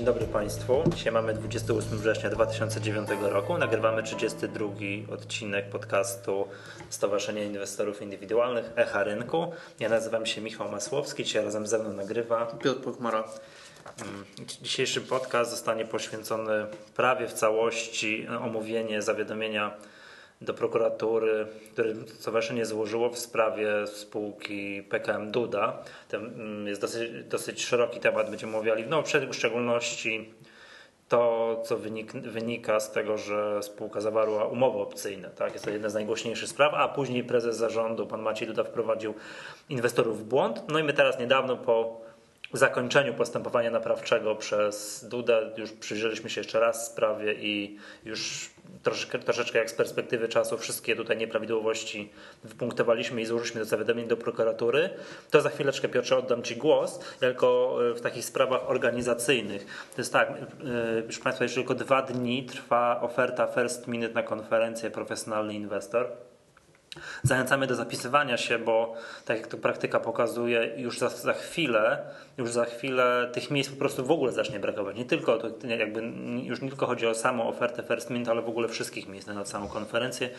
Dzień dobry Państwu. Dzisiaj mamy 28 września 2009 roku. Nagrywamy 32 odcinek podcastu Stowarzyszenia Inwestorów Indywidualnych Echa Rynku. Ja nazywam się Michał Masłowski. Dzisiaj razem ze mną nagrywa Piotr Pochmara. Mm, dzisiejszy podcast zostanie poświęcony prawie w całości omówienie zawiadomienia do prokuratury, które stowarzyszenie złożyło w sprawie spółki PKM Duda. To mm, jest dosyć, dosyć szeroki temat, będziemy omawiali no, w szczególności to, co wynik, wynika z tego, że spółka zawarła umowy opcyjne. Tak? Jest to jedna z najgłośniejszych spraw, a później prezes zarządu, pan Maciej Duda, wprowadził inwestorów w błąd. No i my teraz niedawno po zakończeniu postępowania naprawczego przez Dudę już przyjrzeliśmy się jeszcze raz sprawie i już troszeczkę, troszeczkę jak z perspektywy czasu wszystkie tutaj nieprawidłowości wypunktowaliśmy i złożyliśmy do zawiadomień do prokuratury, to za chwileczkę Piotrze oddam Ci głos, tylko e, w takich sprawach organizacyjnych. To jest tak, e, proszę Państwa, jeszcze tylko dwa dni trwa oferta First Minute na konferencję Profesjonalny Inwestor. Zachęcamy do zapisywania się, bo tak jak to praktyka pokazuje, już za, za, chwilę, już za chwilę tych miejsc po prostu w ogóle zacznie brakować. Nie tylko, jakby, już nie tylko chodzi o samą ofertę First Mint, ale w ogóle wszystkich miejsc na całą konferencję.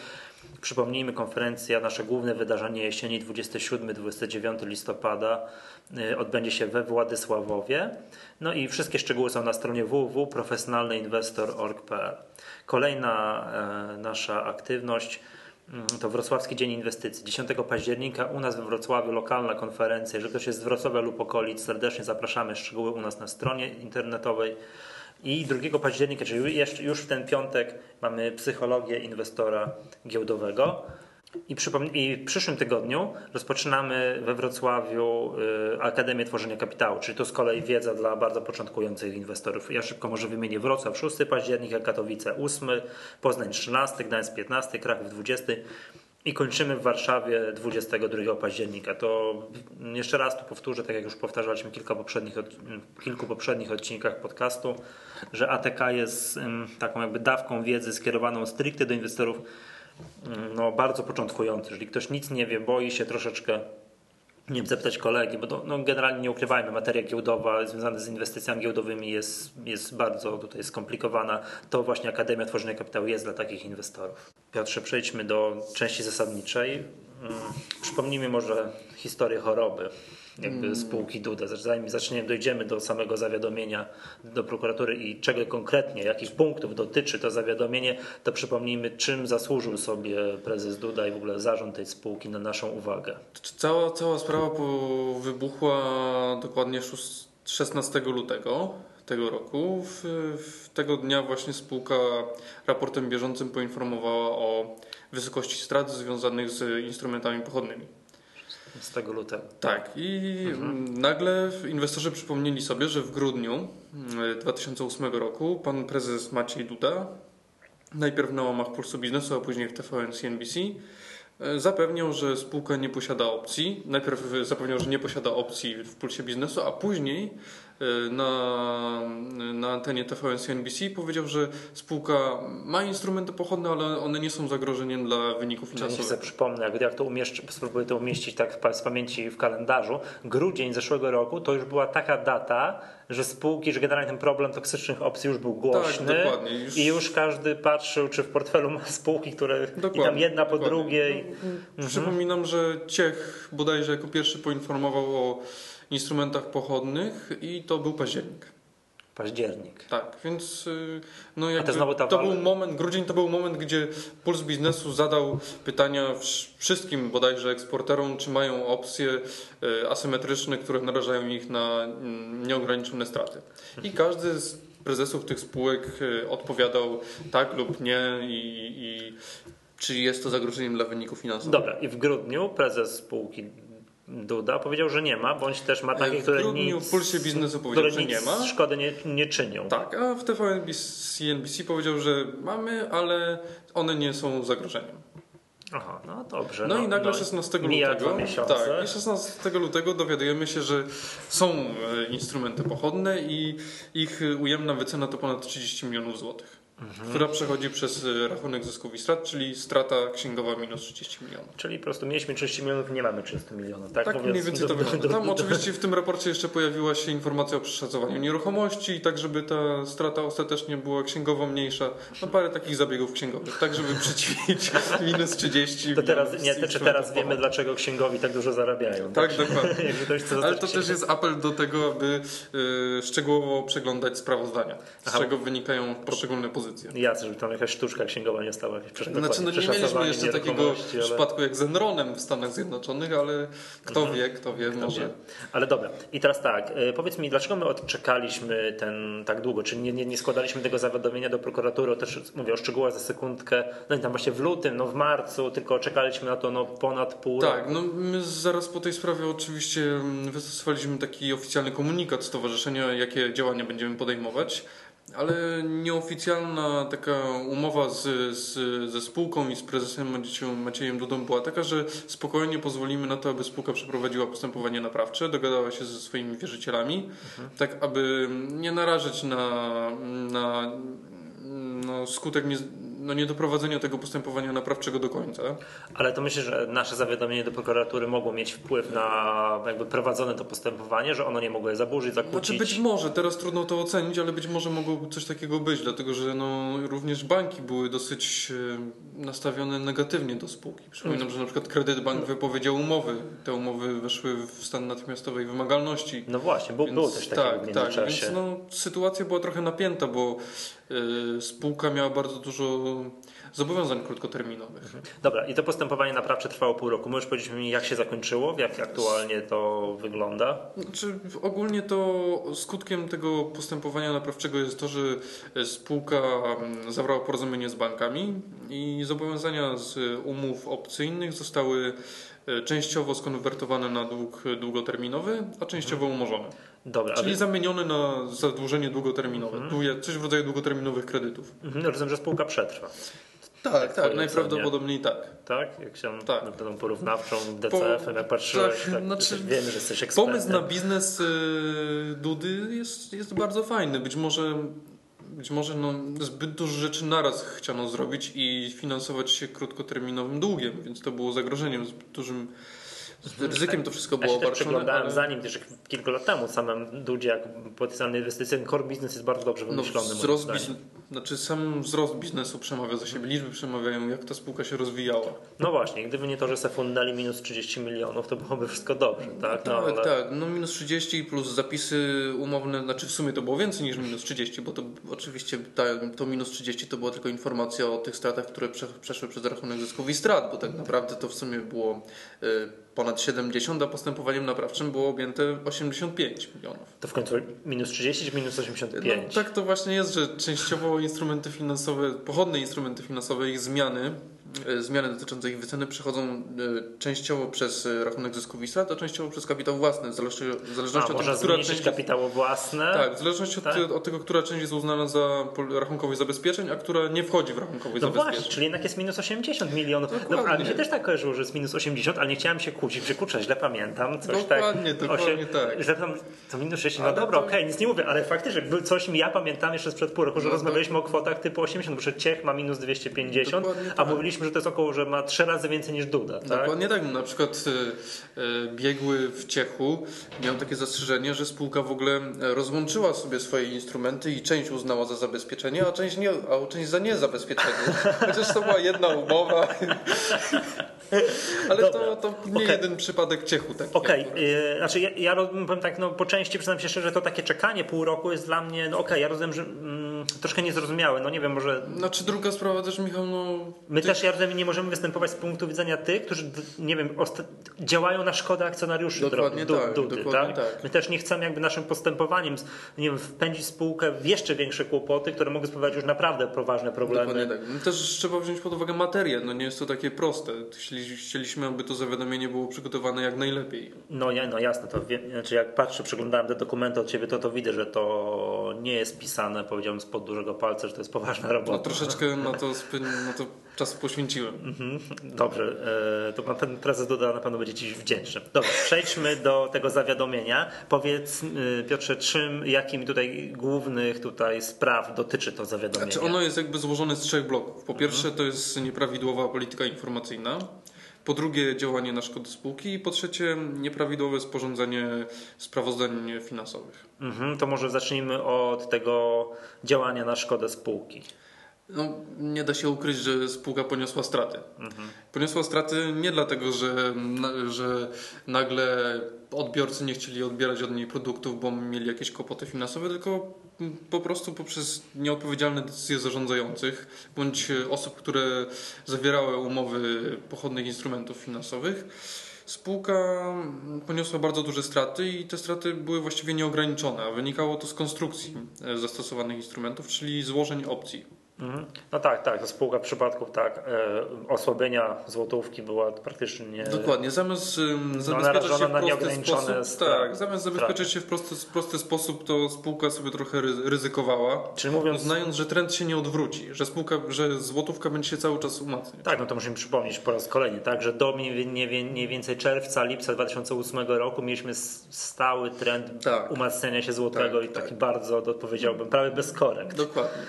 Przypomnijmy, konferencja, nasze główne wydarzenie jesieni 27-29 listopada y, odbędzie się we Władysławowie. No i wszystkie szczegóły są na stronie www.profesjonalnyinwestor.org.pl. Kolejna e, nasza aktywność to Wrocławski Dzień Inwestycji. 10 października u nas we Wrocławiu lokalna konferencja. Jeżeli ktoś jest z Wrocławia lub okolic, serdecznie zapraszamy. Szczegóły u nas na stronie internetowej. I 2 października, czyli już w ten piątek, mamy psychologię inwestora giełdowego. I, I, w przyszłym tygodniu rozpoczynamy we Wrocławiu y, Akademię Tworzenia Kapitału, czyli to z kolei wiedza dla bardzo początkujących inwestorów. Ja szybko może wymienię Wrocław 6 października, Katowice 8, Poznań 13, Gdańsk 15, Kraków 20 i kończymy w Warszawie 22 października. To jeszcze raz tu powtórzę, tak jak już powtarzaliśmy kilka poprzednich, w kilku poprzednich odcinkach podcastu, że ATK jest taką jakby dawką wiedzy skierowaną stricte do inwestorów no, bardzo początkujący. Jeżeli ktoś nic nie wie, boi się troszeczkę nie zapytać kolegi, bo to, no, generalnie nie ukrywajmy, materia giełdowa związana z inwestycjami giełdowymi jest, jest bardzo tutaj skomplikowana. To właśnie Akademia Tworzenia Kapitału jest dla takich inwestorów. Piotrze, przejdźmy do części zasadniczej. Hmm, przypomnijmy może historię choroby jakby spółki Duda. Zanim zaczniemy, dojdziemy do samego zawiadomienia do prokuratury i czego konkretnie, jakich punktów dotyczy to zawiadomienie, to przypomnijmy, czym zasłużył sobie prezes Duda i w ogóle zarząd tej spółki na naszą uwagę. Cała, cała sprawa wybuchła dokładnie 16 lutego tego roku. W, w tego dnia właśnie spółka raportem bieżącym poinformowała o wysokości strat związanych z instrumentami pochodnymi. 15 lutego. Tak, i mhm. nagle inwestorzy przypomnieli sobie, że w grudniu 2008 mm, roku pan prezes Maciej Duda, najpierw na łamach Pulsu Biznesu, a później w TVN CNBC, e, zapewniał, że spółka nie posiada opcji. Najpierw zapewniał, że nie posiada opcji w Pulsie Biznesu, a później Y, na, na antenie TVN CNBC powiedział, że spółka ma instrumenty pochodne, ale one nie są zagrożeniem dla wyników finansowych. sobie przypomnę, jak, jak to umieszczę, spróbuję to umieścić tak z pamięci w kalendarzu. Grudzień zeszłego roku to już była taka data, że spółki, że generalnie ten problem toksycznych opcji już był głośny tak, dokładnie, już... i już każdy patrzył, czy w portfelu ma spółki, które dokładnie, i tam jedna po dokładnie. drugiej. No, mhm. Przypominam, że Ciech bodajże jako pierwszy poinformował o instrumentach pochodnych i to był październik. Październik. Tak, więc y, no jakby, to, to był moment, grudzień to był moment, gdzie Puls Biznesu zadał pytania wszystkim bodajże eksporterom, czy mają opcje y, asymetryczne, które narażają ich na mm, nieograniczone straty. I mhm. każdy z prezesów tych spółek y, odpowiadał tak lub nie i, i czy jest to zagrożeniem dla wyników finansowych. Dobra, i w grudniu prezes spółki Duda powiedział, że nie ma, bądź też ma takie, które nic, w Pulsie Biznesu powiedział, że nie ma. szkody nie, nie czynią. Tak, a w TVN CNBC powiedział, że mamy, ale one nie są zagrożeniem. Aha, no dobrze. No, no i nagle no, 16 lutego. Tak, i 16 lutego dowiadujemy się, że są e, instrumenty pochodne i ich ujemna wycena to ponad 30 milionów złotych. Mhm. która przechodzi przez y, rachunek zysków i strat, czyli strata księgowa minus 30 milionów. Czyli po prostu mieliśmy 30 milionów, nie mamy 30 milionów. Tak, tak Mówiąc, mniej więcej to wygląda. Tam oczywiście w tym raporcie jeszcze pojawiła się informacja o przeszacowaniu nieruchomości i tak, żeby ta strata ostatecznie była księgowo mniejsza. No parę takich zabiegów księgowych, tak żeby przeciwić minus 30 To teraz, nie, czy teraz wiemy, dlaczego księgowi tak dużo zarabiają. Tak, tak? dokładnie. Ale to też jest apel do tego, aby y, szczegółowo przeglądać sprawozdania, z Aha. czego wynikają poszczególne pozycje. Jasne, żeby tam jakaś sztuczka księgowa nie stała. Znaczy, no nie mieliśmy jeszcze takiego ale... przypadku jak z Enronem w Stanach Zjednoczonych, ale kto mhm. wie, kto wie, kto może. Wie. Ale dobra, i teraz tak, y, powiedz mi, dlaczego my odczekaliśmy ten tak długo? Czy nie, nie, nie składaliśmy tego zawiadomienia do prokuratury? Też mówię o szczegółach za sekundkę, no i tam właśnie w lutym, no w marcu, tylko czekaliśmy na to no, ponad pół tak, roku. Tak, no my zaraz po tej sprawie oczywiście mm, wystosowaliśmy taki oficjalny komunikat stowarzyszenia, jakie działania będziemy podejmować ale nieoficjalna taka umowa z, z, ze spółką i z prezesem Maciejem, Dudą była taka, że spokojnie pozwolimy na to, aby spółka przeprowadziła postępowanie naprawcze, dogadała się ze swoimi wierzycielami, mhm. tak aby nie narażać na, na no, skutek nie, no, niedoprowadzenia tego postępowania naprawczego do końca. Ale to myślę, że nasze zawiadomienie do prokuratury mogło mieć wpływ na jakby prowadzone to postępowanie, że ono nie mogło je zaburzyć, zakłócić? Znaczy być może, teraz trudno to ocenić, ale być może mogło coś takiego być, dlatego że no, również banki były dosyć e, nastawione negatywnie do spółki. Przypominam, że na przykład Kredyt Bank wypowiedział umowy. Te umowy weszły w stan natychmiastowej wymagalności. No właśnie, bo, więc, było też takie tak, tak, więc no, sytuacja była trochę napięta, bo spółka miała bardzo dużo zobowiązań krótkoterminowych. Mhm. Dobra, i to postępowanie naprawcze trwało pół roku. Możesz powiedzieć mi, jak się zakończyło, jak aktualnie to wygląda? Znaczy, ogólnie to skutkiem tego postępowania naprawczego jest to, że spółka mm, zawarła porozumienie z bankami i zobowiązania z umów opcyjnych zostały e, częściowo skonwertowane na dług długoterminowy, a częściowo mhm. umorzone. Dobra, Czyli ale... zamieniony na zadłużenie długoterminowe, mhm. coś w rodzaju długoterminowych kredytów. Mhm, rozumiem, że spółka przetrwa. Tak, tak, najprawdopodobniej tak. Tak? Jak się tak. na tą porównawczą DCF-em, jak patrzyłeś, tak, tak znaczy, że jesteś ekspertem. Pomysł na biznes y, Dudy jest, jest bardzo fajny. Być może być może no, zbyt dużo rzeczy naraz chciano zrobić i finansować się krótkoterminowym długiem, więc to było zagrożeniem zbyt dużym z ryzykiem to wszystko było ja się przeglądałem ale... zanim, też kilka lat temu samym Dudzie, jak potencjalne inwestycje, core business jest bardzo dobrze no, wymyślony. No, wzrost, znaczy sam wzrost biznesu przemawia za siebie, liczby przemawiają, jak ta spółka się rozwijała. No właśnie, gdyby nie to, że se fundali minus 30 milionów, to byłoby wszystko dobrze, tak? No, tak, ale... tak, no minus 30 plus zapisy umowne, znaczy w sumie to było więcej niż minus 30, bo to oczywiście ta, to minus 30 to była tylko informacja o tych stratach, które przeszły przez rachunek zysków i strat, bo tak naprawdę to w sumie było y, ponad 70, a postępowaniem naprawczym było objęte 85 milionów. To w końcu minus 30 czy minus 85? No, tak to właśnie jest, że częściowo instrumenty finansowe, pochodne instrumenty finansowe, ich zmiany zmiany dotyczące ich wyceny przechodzą e, częściowo przez e, rachunek zysków i strat, a częściowo przez kapitał własny, w zależności, a, od tego, która część kapitało własne. Tak, w zależności tak? Od, od, tego, która część jest uznana za rachunkowych zabezpieczeń, a która nie wchodzi w rachunkowych no zabezpieczeń. Właśnie, czyli jednak jest minus 80 milionów. No, a mi się też tak kojarzyło, że jest minus 80, ale nie chciałem się kłócić, że kurczę, źle pamiętam. Coś dokładnie, tak, dokładnie tak. Źle tam, to minus 60, no dobra, okej, okay, nic nie mówię, ale faktycznie coś mi ja pamiętam jeszcze sprzed pół roku, że no, rozmawialiśmy o kwotach typu 80, bo że Ciech ma minus 250, a tak. mówiliśmy, że to jest około, że ma trzy razy więcej niż Duda. Tak? Dokładnie tak. Na przykład y, y, biegły w Ciechu miał takie zastrzeżenie, że spółka w ogóle rozłączyła sobie swoje instrumenty i część uznała za zabezpieczenie, a część, nie, a część za niezabezpieczenie. Chociaż to była jedna umowa. Ale to, to nie okay. jeden przypadek Ciechu. Okej, okay. Yy, znaczy ja, ja powiem tak, no, po części przyznam się szczerze, że to takie czekanie pół roku jest dla mnie, no okej, okay, ja rozumiem, że mm, troszkę niezrozumiałe, no nie wiem, może... Znaczy druga sprawa też, Michał, no... My ty... też, ja rozumiem, nie możemy występować z punktu widzenia tych, którzy, nie wiem, działają na szkodę akcjonariuszy dokładnie do, tak, Dudy, dokładnie tak? tak? My też nie chcemy jakby naszym postępowaniem, nie wiem, wpędzić spółkę w jeszcze większe kłopoty, które mogą spowodować już naprawdę poważne problemy. Dokładnie tak. No też trzeba wziąć pod uwagę materię, no nie jest to takie proste. Chcieliśmy, aby to zawiadomienie było przygotowane jak najlepiej. No, ja, no jasne, to wie, znaczy jak patrzę, przeglądałem te dokumenty od Ciebie, to to widzę, że to nie jest pisane, powiedziałbym, z spod dużego palca, że to jest poważna robota. No troszeczkę na to, na to czas poświęciłem. Mhm. Dobrze, e, to pan prezes Duda na pewno będzie Ci wdzięczny. Dobrze, przejdźmy do tego zawiadomienia. Powiedz e, Piotrze, czym, jakim tutaj głównych tutaj spraw dotyczy to zawiadomienie? Znaczy ono jest jakby złożone z trzech bloków. Po pierwsze mhm. to jest nieprawidłowa polityka informacyjna. Po drugie działanie na szkodę spółki i po trzecie nieprawidłowe sporządzenie sprawozdań finansowych. Mhm, to może zacznijmy od tego działania na szkodę spółki. No, nie da się ukryć, że spółka poniosła straty. Mhm. Poniosła straty nie dlatego, że, że nagle odbiorcy nie chcieli odbierać od niej produktów, bo mieli jakieś kłopoty finansowe, tylko po prostu poprzez nieodpowiedzialne decyzje zarządzających bądź osób, które zawierały umowy pochodnych instrumentów finansowych. Spółka poniosła bardzo duże straty i te straty były właściwie nieograniczone, a wynikało to z konstrukcji zastosowanych instrumentów, czyli złożeń opcji. Mhm. No tak, tak. To spółka w przypadku tak, e, osłabienia złotówki była praktycznie. Dokładnie. Zamiast no, zabezpieczyć się w prosty sposób, tak, zamiast zabezpieczyć się w prosty, prosty sposób, to spółka sobie trochę ryzykowała. Czyli mówiąc, uznając, że trend się nie odwróci, że spółka, że złotówka będzie się cały czas umacniać. Tak, no to musimy przypomnieć po raz kolejny, tak, że do mniej więcej czerwca, lipca 2008 roku mieliśmy stały trend tak. umacniania się złotego tak, i taki tak. bardzo, powiedziałbym, prawie bez korekt. Dokładnie.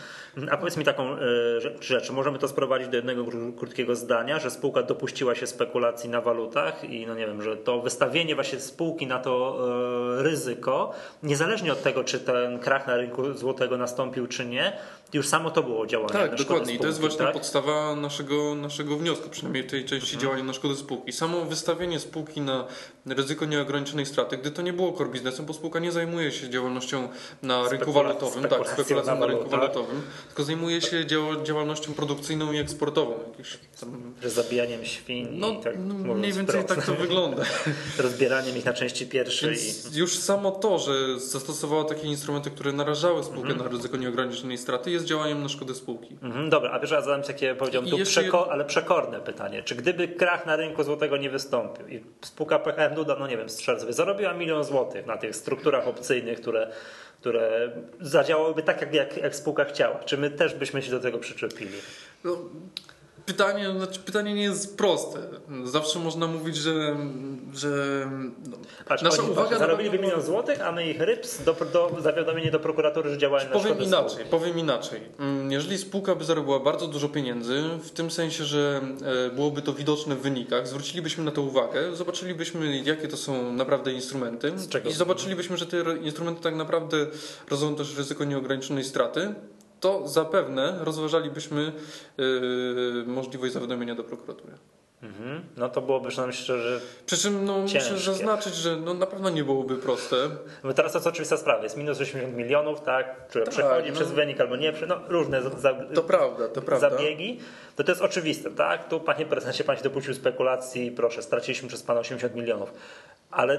A powiedz mi taką e, rzecz, możemy to sprowadzić do jednego krótkiego zdania, że spółka dopuściła się spekulacji na walutach i no nie wiem, że to wystawienie właśnie spółki na to e, ryzyko, niezależnie od tego, czy ten krach na rynku złotego nastąpił, czy nie, już samo to było działanie. Tak, dokładnie. Spółki, I to jest właśnie tak? podstawa naszego, naszego wniosku, przynajmniej tej części mhm. działania na szkodę spółki. Samo wystawienie spółki na ryzyko nieograniczonej straty, gdy to nie było core biznesem, bo spółka nie zajmuje się działalnością na rynku walutowym, tak, spekulacją na, rynku walutowym, tylko zajmuje się działalnością produkcyjną i eksportową. Jakieś tam... Zabijaniem świń no, tak, no, mniej więcej tak to wygląda. Rozbieraniem ich na części pierwszej. Więc już samo to, że zastosowała takie instrumenty, które narażały spółkę mhm. na ryzyko nieograniczonej straty jest działaniem na szkodę spółki. Mhm, dobra, a pierwszy raz zadam takie, powiedziałbym, tu przeko- ale przekorne pytanie. Czy gdyby krach na rynku złotego nie wystąpił i spółka PKM Duda, no nie wiem, strzel sobie, zarobiła milion złotych na tych strukturach opcyjnych, które które zadziałałyby tak, jak, jak, jak spółka chciała. Czy my też byśmy się do tego przyczepili? No, Pytanie, znaczy pytanie nie jest proste. Zawsze można mówić, że, że no, Patrz, nasza uwaga... Patrz, zarobiliby milion złotych, a my ich ryps do, do zawiadomienie do prokuratury, że działają na Powiem inaczej, powiem inaczej. Mm, jeżeli spółka by zarobiła bardzo dużo pieniędzy, w tym sensie, że e, byłoby to widoczne w wynikach, zwrócilibyśmy na to uwagę, zobaczylibyśmy jakie to są naprawdę instrumenty i zobaczylibyśmy, że te instrumenty tak naprawdę rodzą też ryzyko nieograniczonej straty, to zapewne rozważalibyśmy yy, możliwość zawiadomienia do prokuratury. Mhm. No to byłoby przynajmniej szczerze. Przy czym no, muszę zaznaczyć, że no, na pewno nie byłoby proste. No teraz to jest oczywista sprawa. Jest minus 80 milionów, tak? Które tak, przechodzi no, przez wynik albo nie. No, różne za, to prawda, to prawda. zabiegi. To to jest oczywiste, tak? Tu panie prezydencie, pan się dopuścił spekulacji, proszę, straciliśmy przez pana 80 milionów. Ale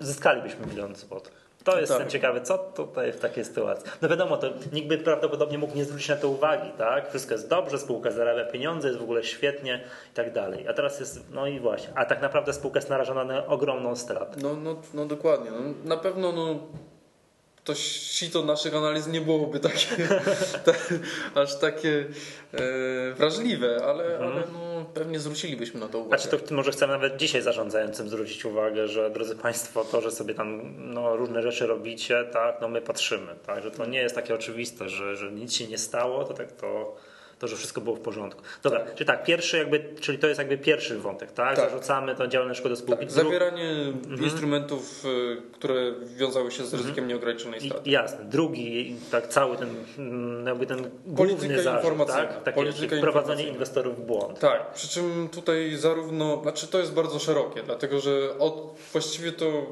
zyskalibyśmy milion złotych. To jest tak. ciekawe, co tutaj w takiej sytuacji. No wiadomo, to nikt by prawdopodobnie mógł nie zwrócić na to uwagi, tak? Wszystko jest dobrze, spółka zarabia pieniądze, jest w ogóle świetnie i tak dalej. A teraz jest, no i właśnie, a tak naprawdę spółka jest narażona na ogromną stratę. No, no, no dokładnie. No, na pewno no, to sito naszych analiz nie byłoby takie, ta, aż takie e, wrażliwe, ale, mhm. ale no, pewnie zwrócilibyśmy na to uwagę. Znaczy to może chcemy nawet dzisiaj zarządzającym zwrócić uwagę, że drodzy Państwo, to, że sobie tam no, różne rzeczy robicie, tak, no my patrzymy, tak, że to nie jest takie oczywiste, że, że nic się nie stało, to tak to to, że wszystko było w porządku. Dobra, czyli tak, pierwszy jakby, czyli to jest jakby pierwszy wątek, tak? tak. Zarzucamy tą działalność szkody spółki. Tak. Zawieranie mhm. instrumentów, y, które wiązały się z ryzykiem mhm. nieograniczonej straty. jasne. Drugi, tak cały ten, mm, jakby ten główny zarzut, tak? Takie Polityka wprowadzenie inwestorów w błąd. Tak, przy czym tutaj zarówno, znaczy to jest bardzo szerokie, dlatego że od, właściwie to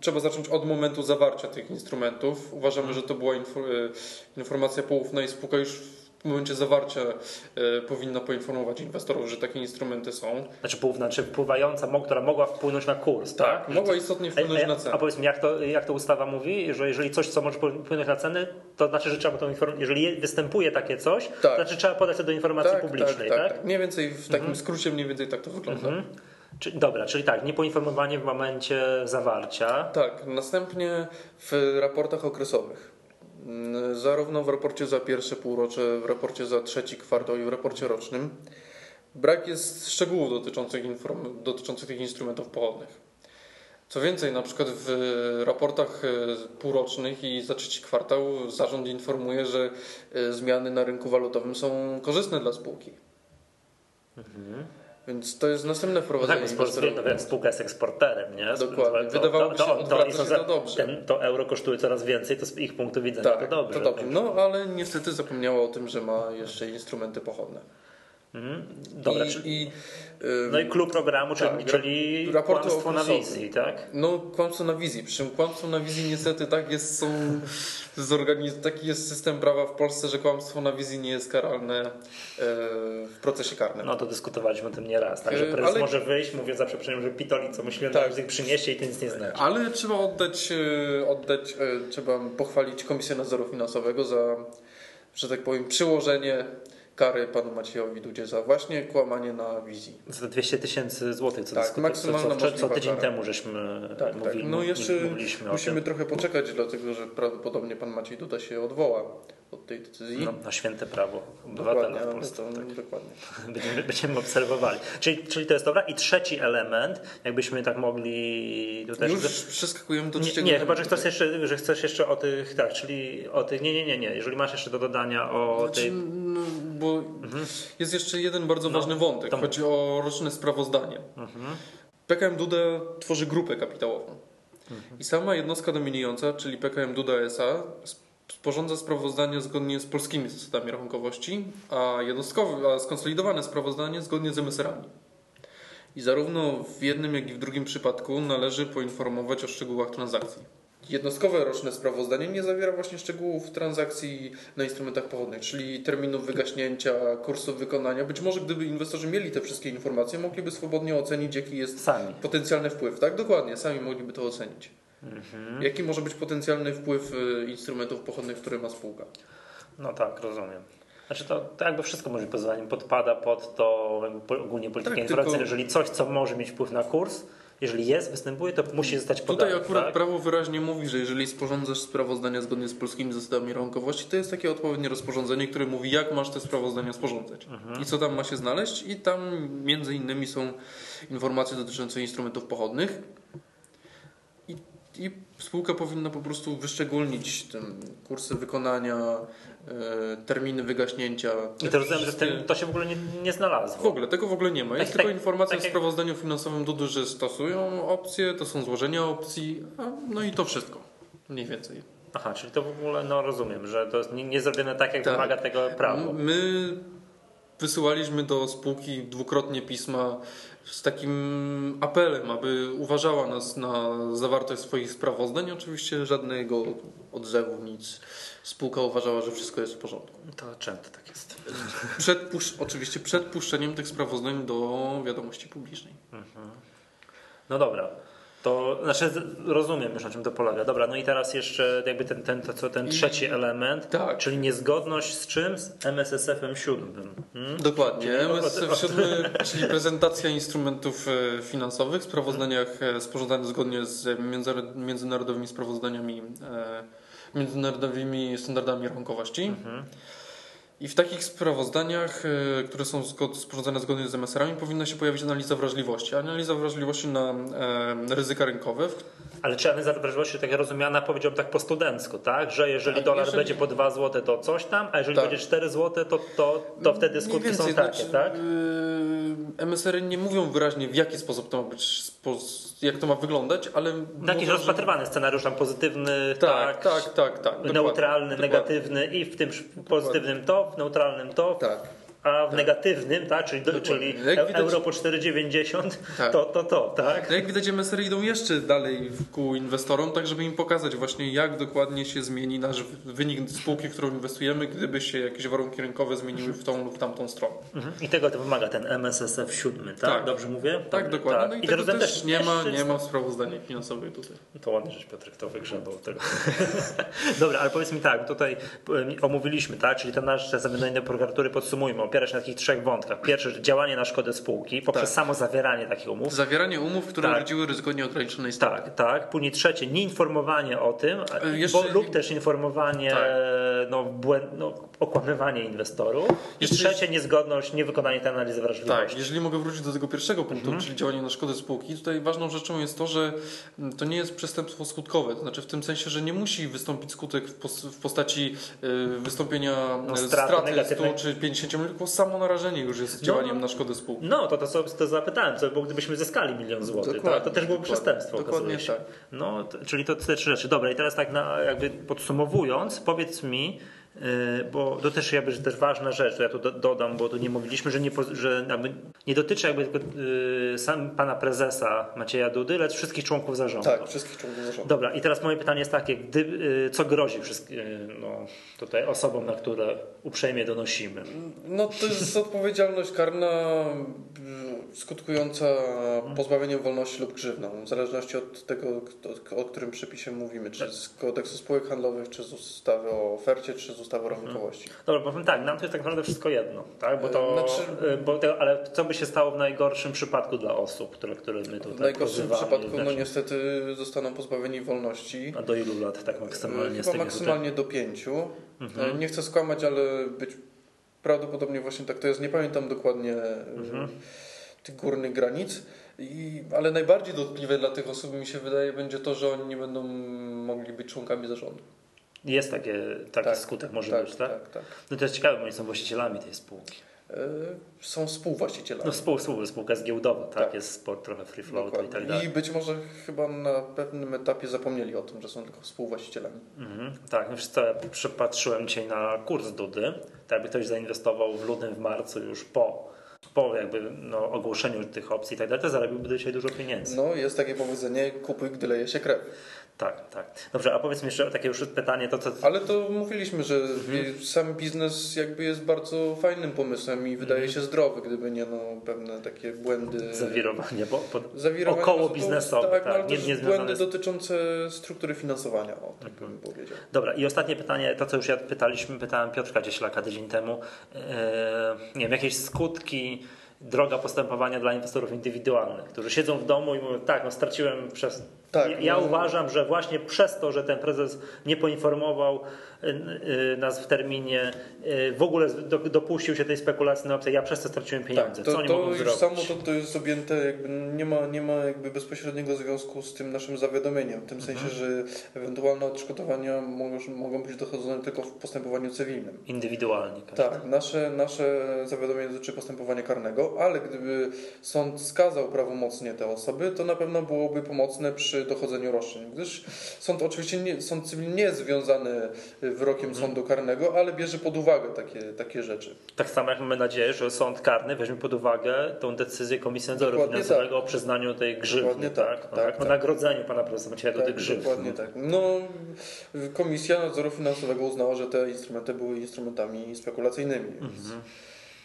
trzeba zacząć od momentu zawarcia tych instrumentów. Uważamy, że to była y, informacja poufna i spółka już momencie zawarcia y, powinna poinformować inwestorów, że takie instrumenty są. Znaczy, znaczy wpływająca, która mogła wpłynąć na kurs, tak? tak? Mogła istotnie wpłynąć a, na cenę. A powiedz mi, jak to, jak to ustawa mówi, że jeżeli coś, co może wpłynąć na ceny, to znaczy, że trzeba to informować, jeżeli występuje takie coś, tak. to znaczy trzeba podać to do informacji tak, publicznej, tak, tak? tak? Mniej więcej w takim mhm. skrócie mniej więcej tak to wygląda. Mhm. Czy, dobra, czyli tak, niepoinformowanie w momencie zawarcia. Tak, następnie w raportach okresowych zarówno w raporcie za pierwsze półrocze, w raporcie za trzeci kwartał i w raporcie rocznym brak jest szczegółów dotyczących, inform- dotyczących tych instrumentów pochodnych. Co więcej, na przykład w raportach e, półrocznych i za trzeci kwartał zarząd informuje, że e, zmiany na rynku walutowym są korzystne dla spółki. Mhm. Więc to jest następne No wprowadzenie tak, bo no, spółka jest eksporterem, nie? Dokładnie. To, Wydawałoby się, odwraca się że to dobrze. Ten, to euro kosztuje coraz więcej, to z ich punktu widzenia Tak, to dobrze. to dobrze. No ale niestety zapomniała o tym, że ma jeszcze instrumenty pochodne. Mhm. Dobra, I, czyli, i, no i klub programu, czyli, tak, czyli raporty kłamstwo na wizji, tak? No, kłamstwo na wizji. Przy czym kłamstwo na wizji niestety tak jest, są zorganiz- taki jest system prawa w Polsce, że kłamstwo na wizji nie jest karalne e, w procesie karnym. No to dyskutowaliśmy o tym nieraz, tak? Że Yy, prezes ale- może wyjść, mówię za przeproszeniem, że pitoli, co myślimy, Tak. tak. przyniesie i to nic nie znaczy. Ale trzeba oddać, e, oddać e, trzeba pochwalić Komisję Nadzoru Finansowego za, że tak powiem, przyłożenie kary panu Maciejowi Dudzie za właśnie kłamanie na wizji. Za te 200 tysięcy złotych, co, Tak, maksymalna co, co, co, tydzień kara. temu żeśmy Tak, tak. mówili, No jeszcze musimy trochę poczekać, dlatego że prawdopodobnie pan Maciej Duda się odwoła od tej decyzji. No, na święte prawo obywatela dokładnie, w ale Polsce. to, tak. dokładnie. Będziemy, będziemy obserwowali. Czyli, czyli to jest dobra. I trzeci element, jakbyśmy tak mogli tutaj... Już przeskakujemy do nie, trzeciego nie chyba, że chcesz, jeszcze, że chcesz jeszcze o tych, tak, czyli o tych, nie, nie, nie, nie, jeżeli masz jeszcze do dodania o Znaczy, tej... no, bo jest jeszcze jeden bardzo No, ważny wątek. to- Chodzi o roczne sprawozdanie. Mhm. PKM Duda tworzy grupę kapitałową. I sama jednostka dominująca, czyli PKM Duda SA, sporządza sprawozdanie zgodnie z polskimi zasadami rachunkowości, a jednostkowe, a skonsolidowane sprawozdanie zgodnie z MSR-ami. I zarówno w jednym, jak i w drugim przypadku należy poinformować o szczegółach transakcji. Jednostkowe roczne sprawozdanie nie zawiera właśnie szczegółów transakcji na instrumentach pochodnych, czyli terminów wygaśnięcia, kursów wykonania. Być może gdyby inwestorzy mieli te wszystkie informacje, mogliby swobodnie ocenić, jaki jest Sami. potencjalny wpływ. Tak, dokładnie, sami mogliby to ocenić. Mhm. Jaki może być potencjalny wpływ y, instrumentów pochodnych, które ma spółka? No tak, rozumiem. Znaczy to, to jakby wszystko moim zdaniem podpada pod to ogólnie politykę Tak, informacyjną. tylko- Jeżeli coś, co może mieć wpływ na kurs, jeżeli jest, występuje, to musi zostać podane. Tutaj akurat tak? prawo wyraźnie mówi, że jeżeli sporządzasz sprawozdania zgodnie z polskimi zasadami rachunkowości, to jest takie odpowiednie rozporządzenie, które mówi, jak masz te sprawozdania sporządzać Mhm. i co tam ma się znaleźć. I tam między innymi są informacje dotyczące instrumentów pochodnych. I, spółka powinna po prostu wyszczególnić ten kursy wykonania, e, terminy wygaśnięcia. I to rozumiem, że to się w ogóle nie, nie znalazło. W ogóle, tego w ogóle nie ma. Jest Tak, tylko tak, informacja tak w sprawozdaniu finansowym Dudy, że stosują opcje, to są złożenia opcji, no i to wszystko. Mniej więcej. Aha, czyli to w ogóle, no rozumiem, że to jest nie, nie zrobione tak, jak Tak. wymaga tego prawo. My wysyłaliśmy do spółki dwukrotnie pisma z takim apelem, aby uważała nas na zawartość swoich sprawozdań. Oczywiście żadnego odzewu, nic. Spółka uważała, że wszystko jest w porządku. To często tak jest. Przed oczywiście przed puszczeniem tych sprawozdań do wiadomości publicznej. No dobra. To znaczy rozumiem już na czym to polega. Dobra, no i teraz jeszcze jakby ten, ten, to, co, ten trzeci element, Tak. czyli niezgodność z czym? Z MSSF-em 7. Hmm? Dokładnie. O- 7, czyli prezentacja instrumentów e, finansowych w sprawozdaniach e, sporządzanych zgodnie z międzynar- międzynarodowymi sprawozdaniami, e, międzynarodowymi standardami rachunkowości. Mhm. I w takich sprawozdaniach, e, które są sporządzane zgodnie z MSR-ami, powinna się pojawić analiza wrażliwości. Analiza wrażliwości na e, ryzyka rynkowe, Ale czy analiza wrażliwości tak rozumiana, powiedziałbym tak po studencku, tak? Że jeżeli Tak, dolar jeżeli- będzie po 2 zł, to coś tam, a jeżeli Tak. będzie 4 zł, to, to, to wtedy skutki więcej, są takie, znaczy, tak? Yy, MSR-y nie mówią wyraźnie w jaki sposób to ma być, jak to ma wyglądać, ale... Jakiś mówią, że- rozpatrywany scenariusz tam pozytywny, Tak, tak, tak, tak, tak. neutralny, negatywny i w tym pozytywnym to, w neutralnym to, Tak. A w negatywnym, tak, czyli, do, czyli e- widać- euro po 4,90 Tak. to, to, to, tak? No jak widać MSR idą jeszcze dalej w ku inwestorom, tak żeby im pokazać właśnie jak dokładnie się zmieni nasz wynik spółki, w którą inwestujemy, gdyby się jakieś warunki rynkowe zmieniły w tą lub tamtą stronę. Mhm. I tego to wymaga ten MSSF 7, tak? Tak. Dobrze mówię? Tak, dokładnie. No i, I tego rozumiem też nie ma, też nie ma w sprawozdaniu tutaj. To ładnie, że Piotrek to wygrzebał tego. Dobra, ale powiedz mi tak, tutaj omówiliśmy, tak, czyli te nasze zamienne prokuratury, podsumujmy, opierać się na takich trzech wątkach. Pierwszy, działanie na szkodę spółki poprzez Tak. samo zawieranie takich umów. Zawieranie umów, które Tak. rodziły ryzyko nieograniczonej straty. Tak, tak. Później trzecie, nieinformowanie o tym, E, jeszcze- bo, lub też informowanie, Tak. No, błęd, no, okłamywanie inwestorów. I Jeszcze trzecie, niezgodność, niewykonanie tej analizy wrażliwości. Tak, jeżeli mogę wrócić do tego pierwszego punktu, Mhm. czyli działanie na szkodę spółki, tutaj ważną rzeczą jest to, że mm, to nie jest przestępstwo skutkowe, to znaczy w tym sensie, że nie musi wystąpić skutek w, pos- w postaci y, wystąpienia No, y, straty straty 100 negatywnej. czy 50 milionów, tylko samo narażenie już jest działaniem no. na szkodę spółki. No, to to sobie to zapytałem, co by było, gdybyśmy zyskali milion złotych, Dokładnie, tak? to też byłoby przestępstwo. dokładnie tak. No, to, czyli to te trzy rzeczy. Dobra, i teraz tak na, jakby podsumowując, powiedz mi, bo to też jakby że też ważna rzecz, to ja tu do, dodam, bo tu nie mówiliśmy, że nie, że nie dotyczy jakby tylko yy, sam pana prezesa Macieja Dudy, lecz wszystkich członków zarządu. Tak, wszystkich członków zarządu. Dobra, i teraz moje pytanie jest takie, gdy, yy, co grozi wszystkim, no, tutaj osobom, na które uprzejmie donosimy? No to jest odpowiedzialność karna y, skutkująca pozbawieniem wolności lub grzywną, w zależności od tego, o którym przepisie mówimy, czy z kodeksu spółek handlowych, czy z ustawy o ofercie, czy z ustawy o rachunkowości. Dobra, powiem tak, nam to jest tak naprawdę wszystko jedno, tak? Bo to, Znaczy- y, bo to, ale co by się stało w najgorszym przypadku dla osób, które, które my tutaj W najgorszym przypadku, no znaczy, niestety, zostaną pozbawieni wolności. A do ilu lat tak maksymalnie z Chyba maksymalnie do pięciu. Mhm. Nie chcę skłamać, ale być prawdopodobnie właśnie tak to jest. Nie pamiętam dokładnie Mhm. y, tych górnych granic. I, ale najbardziej dotkliwe dla tych osób mi się wydaje będzie to, że oni nie będą mogli być członkami zarządu. Jest takie, taki Tak, skutek może tak, być, tak? tak, tak. No to jest ciekawe, bo oni są właścicielami tej spółki. Y, Są współwłaścicielami. No spół, spół, spółka jest giełdowa, tak? Tak. Jest sport trochę free float i tak dalej. I być może chyba na pewnym etapie zapomnieli o tym, że są tylko współwłaścicielami. Mhm, tak, no wiesz co, ja przypatrzyłem dzisiaj na kurs Dudy. Tak jakby ktoś zainwestował w lutym, w marcu już po, po jakby no, ogłoszeniu tych opcji i tak dalej, to zarobiłby dzisiaj dużo pieniędzy. No, jest takie powiedzenie, kupuj, gdy leje się krew. Tak, tak. Dobrze, a powiedz mi jeszcze takie już pytanie, to co... Ale to mówiliśmy, że Mhm. sam biznes jakby jest bardzo fajnym pomysłem i wydaje Mhm. się zdrowy, gdyby nie no, pewne takie błędy. Zawirowanie, bo, Zawirowania około no biznesowe, tak, tak, nie- nie błędy z- Mhm. dotyczące struktury finansowania, o, tak bym powiedział. Dobra, i ostatnie pytanie, to co już ja pytaliśmy, pytałem Piotrka Cieślaka tydzień temu. Eee, nie wiem, jakieś skutki, droga postępowania dla inwestorów indywidualnych, którzy siedzą w domu i mówią, tak, no straciłem przez... Tak, ja no. uważam, że właśnie przez to, że ten prezes nie poinformował y, y, nas w terminie, y, w ogóle do, dopuścił się tej spekulacji na opcję, ja przez to straciłem pieniądze. Tak, to, to już zrobić? samo to, to jest objęte, jakby nie ma, nie ma jakby bezpośredniego związku z tym naszym zawiadomieniem, w tym Mhm. sensie, że ewentualne odszkodowania mogą, mogą być dochodzone tylko w postępowaniu cywilnym. Indywidualnie. każdy. Tak, nasze, nasze zawiadomienie dotyczy postępowania karnego, ale gdyby sąd skazał prawomocnie te osoby, to na pewno byłoby pomocne przy dochodzeniu roszczeń, gdyż sąd oczywiście nie, sąd cywilny nie jest związany wyrokiem Mhm. sądu karnego, ale bierze pod uwagę takie, takie rzeczy. Tak samo jak mamy nadzieję, że sąd karny weźmie pod uwagę tą decyzję Komisji Nadzoru Dokładnie Finansowego o przyznaniu tej grzywny, Dokładnie tak, tak? No, tak, O tak. nagrodzeniu pana prezesa Macieja do tej grzywny. dokładnie tak. No, Komisja Nadzoru Finansowego uznała, że te instrumenty były instrumentami spekulacyjnymi. Więc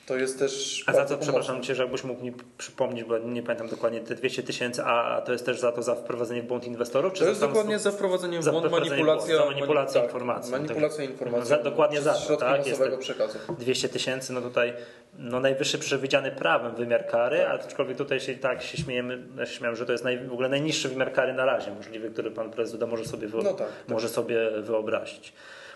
To jest też. A za pomocne. przepraszam Cię, że jakbyś mógł mi przypomnieć, bo nie pamiętam dokładnie te 200 tysięcy, a to jest też za to za wprowadzenie w błąd inwestorów? Czy To jest dokładnie za wprowadzenie w błąd, manipulacja, za manipulację tak, informacją. Manipulacja informacją. Za- dokładnie za to, tak, jest- przekazu. 200 tysięcy, no tutaj no najwyższy przewidziany prawem wymiar kary, Tak. aczkolwiek tutaj się tak się śmiejemy, ja się śmiałem, że to jest naj, w ogóle najniższy wymiar kary na razie możliwy, który pan prezydent może sobie, No tak, może sobie wyobrazić.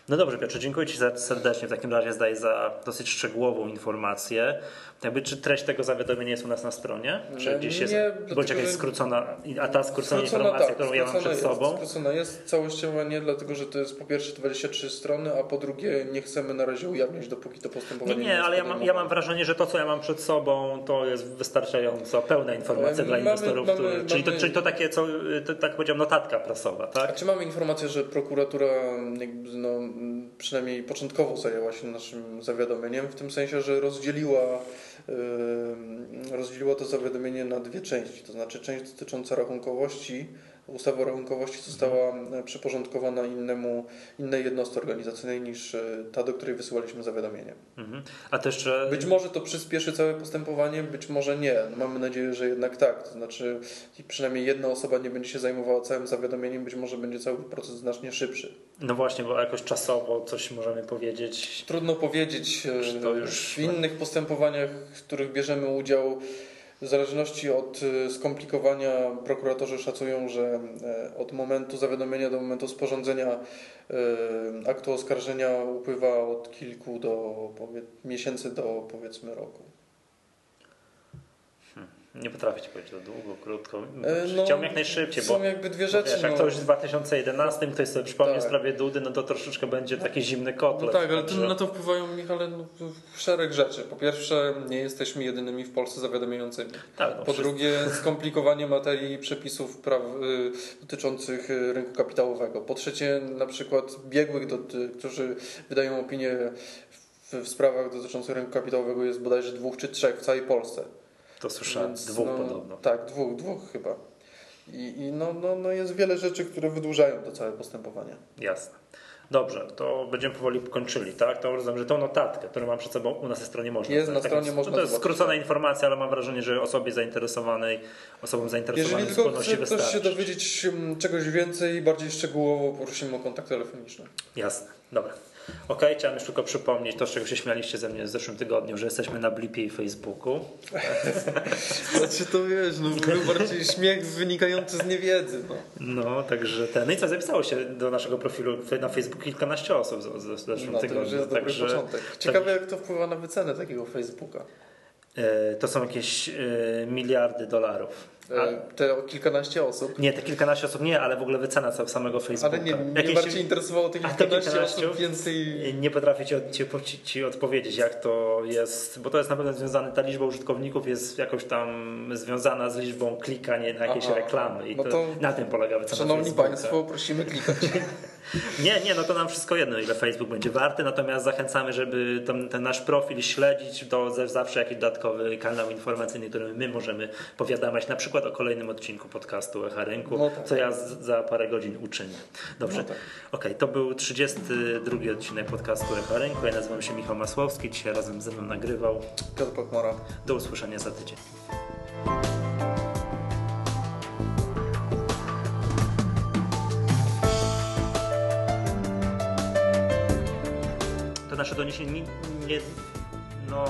No dobrze, Piotrze, dziękuję Ci serdecznie. W takim razie zdaję za dosyć szczegółową informację. Jakby, czy treść tego zawiadomienia jest u nas na stronie? Czy Nie, gdzieś jest, nie, bądź jakaś skrócona, a ta skrócona, informacja, tak, którą ja mam przed jest, sobą? Skrócona jest całościowa nie dlatego, że to jest po pierwsze 23 strony, a po drugie nie chcemy na razie ujawniać, dopóki to Nie, postępowanie nie, jest ale ja mam, ja mam wrażenie, że to, co ja mam przed sobą, to jest wystarczająco pełna informacja Mamy- dla inwestorów. mamy- które, czyli, to, mamy- czyli to takie, co, to, tak powiedziałem, notatka prasowa, A tak? czy mamy informację, że prokuratura jakby, no, przynajmniej początkowo zajęła się naszym zawiadomieniem, w tym sensie, że rozdzieliła, rozdzieliła to zawiadomienie na dwie części, to znaczy część dotycząca rachunkowości ustawa o rachunkowości została e, przyporządkowana innemu, innej jednostce organizacyjnej niż e, ta, do której wysyłaliśmy zawiadomienie. Mhm. A to jeszcze... Być może to przyspieszy całe postępowanie, być może nie. No mamy nadzieję, że jednak tak. To znaczy przynajmniej jedna osoba nie będzie się zajmowała całym zawiadomieniem, być może będzie cały proces znacznie szybszy. No właśnie, bo jakoś czasowo coś możemy powiedzieć. Trudno powiedzieć. to już... W innych postępowaniach, w których bierzemy udział, w zależności od y, skomplikowania prokuratorzy szacują, że e, od momentu zawiadomienia do momentu sporządzenia y, aktu oskarżenia upływa od kilku do miesięcy do powiedzmy roku. Nie potrafię ci powiedzieć to długo, krótko. E, no, Chciałbym jak najszybciej, są bo jakby dwie rzeczy. Wiesz, jak no. to już w 2011 ktoś sobie przypomnie tak. sprawie Dudy, no to troszeczkę będzie taki zimny kotlet. No tak, ale także... na to wpływają, Michale, no, szereg rzeczy. Po pierwsze, nie jesteśmy jedynymi w Polsce zawiadamiającymi. Tak, no, po wszyscy. drugie, skomplikowanie materii przepisów praw, y, dotyczących y, rynku kapitałowego. Po trzecie, na przykład biegłych, do, którzy wydają opinię w, w sprawach dotyczących rynku kapitałowego jest bodajże dwóch czy trzech w całej Polsce. To słyszałem, Więc, dwóch no, podobno. Tak, dwóch, dwóch chyba. I, i no, no, no jest wiele rzeczy, które wydłużają to całe postępowanie. Jasne. Dobrze, to będziemy powoli kończyli, tak? To rozumiem, że tą notatkę, którą mam przed sobą u nas na stronie można. Jest na stronie można. To jest skrócona informacja, ale mam wrażenie, że osobie zainteresowanej, osobom zainteresowanym Jeżeli tylko chce ktoś się dowiedzieć mm, czegoś więcej, bardziej szczegółowo, prosimy o kontakt telefoniczny. Jasne, dobra. Ok, chciałem już tylko przypomnieć to, z czego się śmialiście ze mnie w zeszłym tygodniu, że jesteśmy na Blipie i Facebooku. znaczy to wiesz, no był bardziej śmiech wynikający z niewiedzy. No, no także ten. No i co, zapisało się do naszego profilu na Facebooku kilkanaście osób w zeszłym no, tygodniu. To już jest także, dobry początek. Ciekawe tak, jak to wpływa na wycenę takiego Facebooka. E, to są jakieś e, miliardy dolarów. A, te kilkanaście osób? Nie, te kilkanaście osób nie, ale w ogóle wycena samego Facebooka. Ale nie, mnie Jakieś... bardziej interesowało te kilkanaście osób więcej... Nie potrafię ci, ci, ci, odpowiedzieć, jak to jest, bo to jest na pewno związane, ta liczba użytkowników jest jakoś tam związana z liczbą klikań na jakieś Aha. reklamy i no to, to, na tym polega wycena Szanowni Facebooka. Państwo, prosimy klikać. Nie, nie, no to nam wszystko jedno, ile Facebook będzie warty, natomiast zachęcamy, żeby ten, ten nasz profil śledzić, to zawsze jakiś dodatkowy kanał informacyjny, który my możemy powiadamiać, na przykład o kolejnym odcinku podcastu Echa Rynku, no tak. co ja z, za parę godzin uczynię. Dobrze, no tak. okej, okay, to był 32 odcinek podcastu Echa Rynku, ja nazywam się Michał Masłowski, dzisiaj razem ze mną nagrywał Piotr Pokmora. Do usłyszenia za tydzień. Znaczy, nasze doniesienie nie, nie no,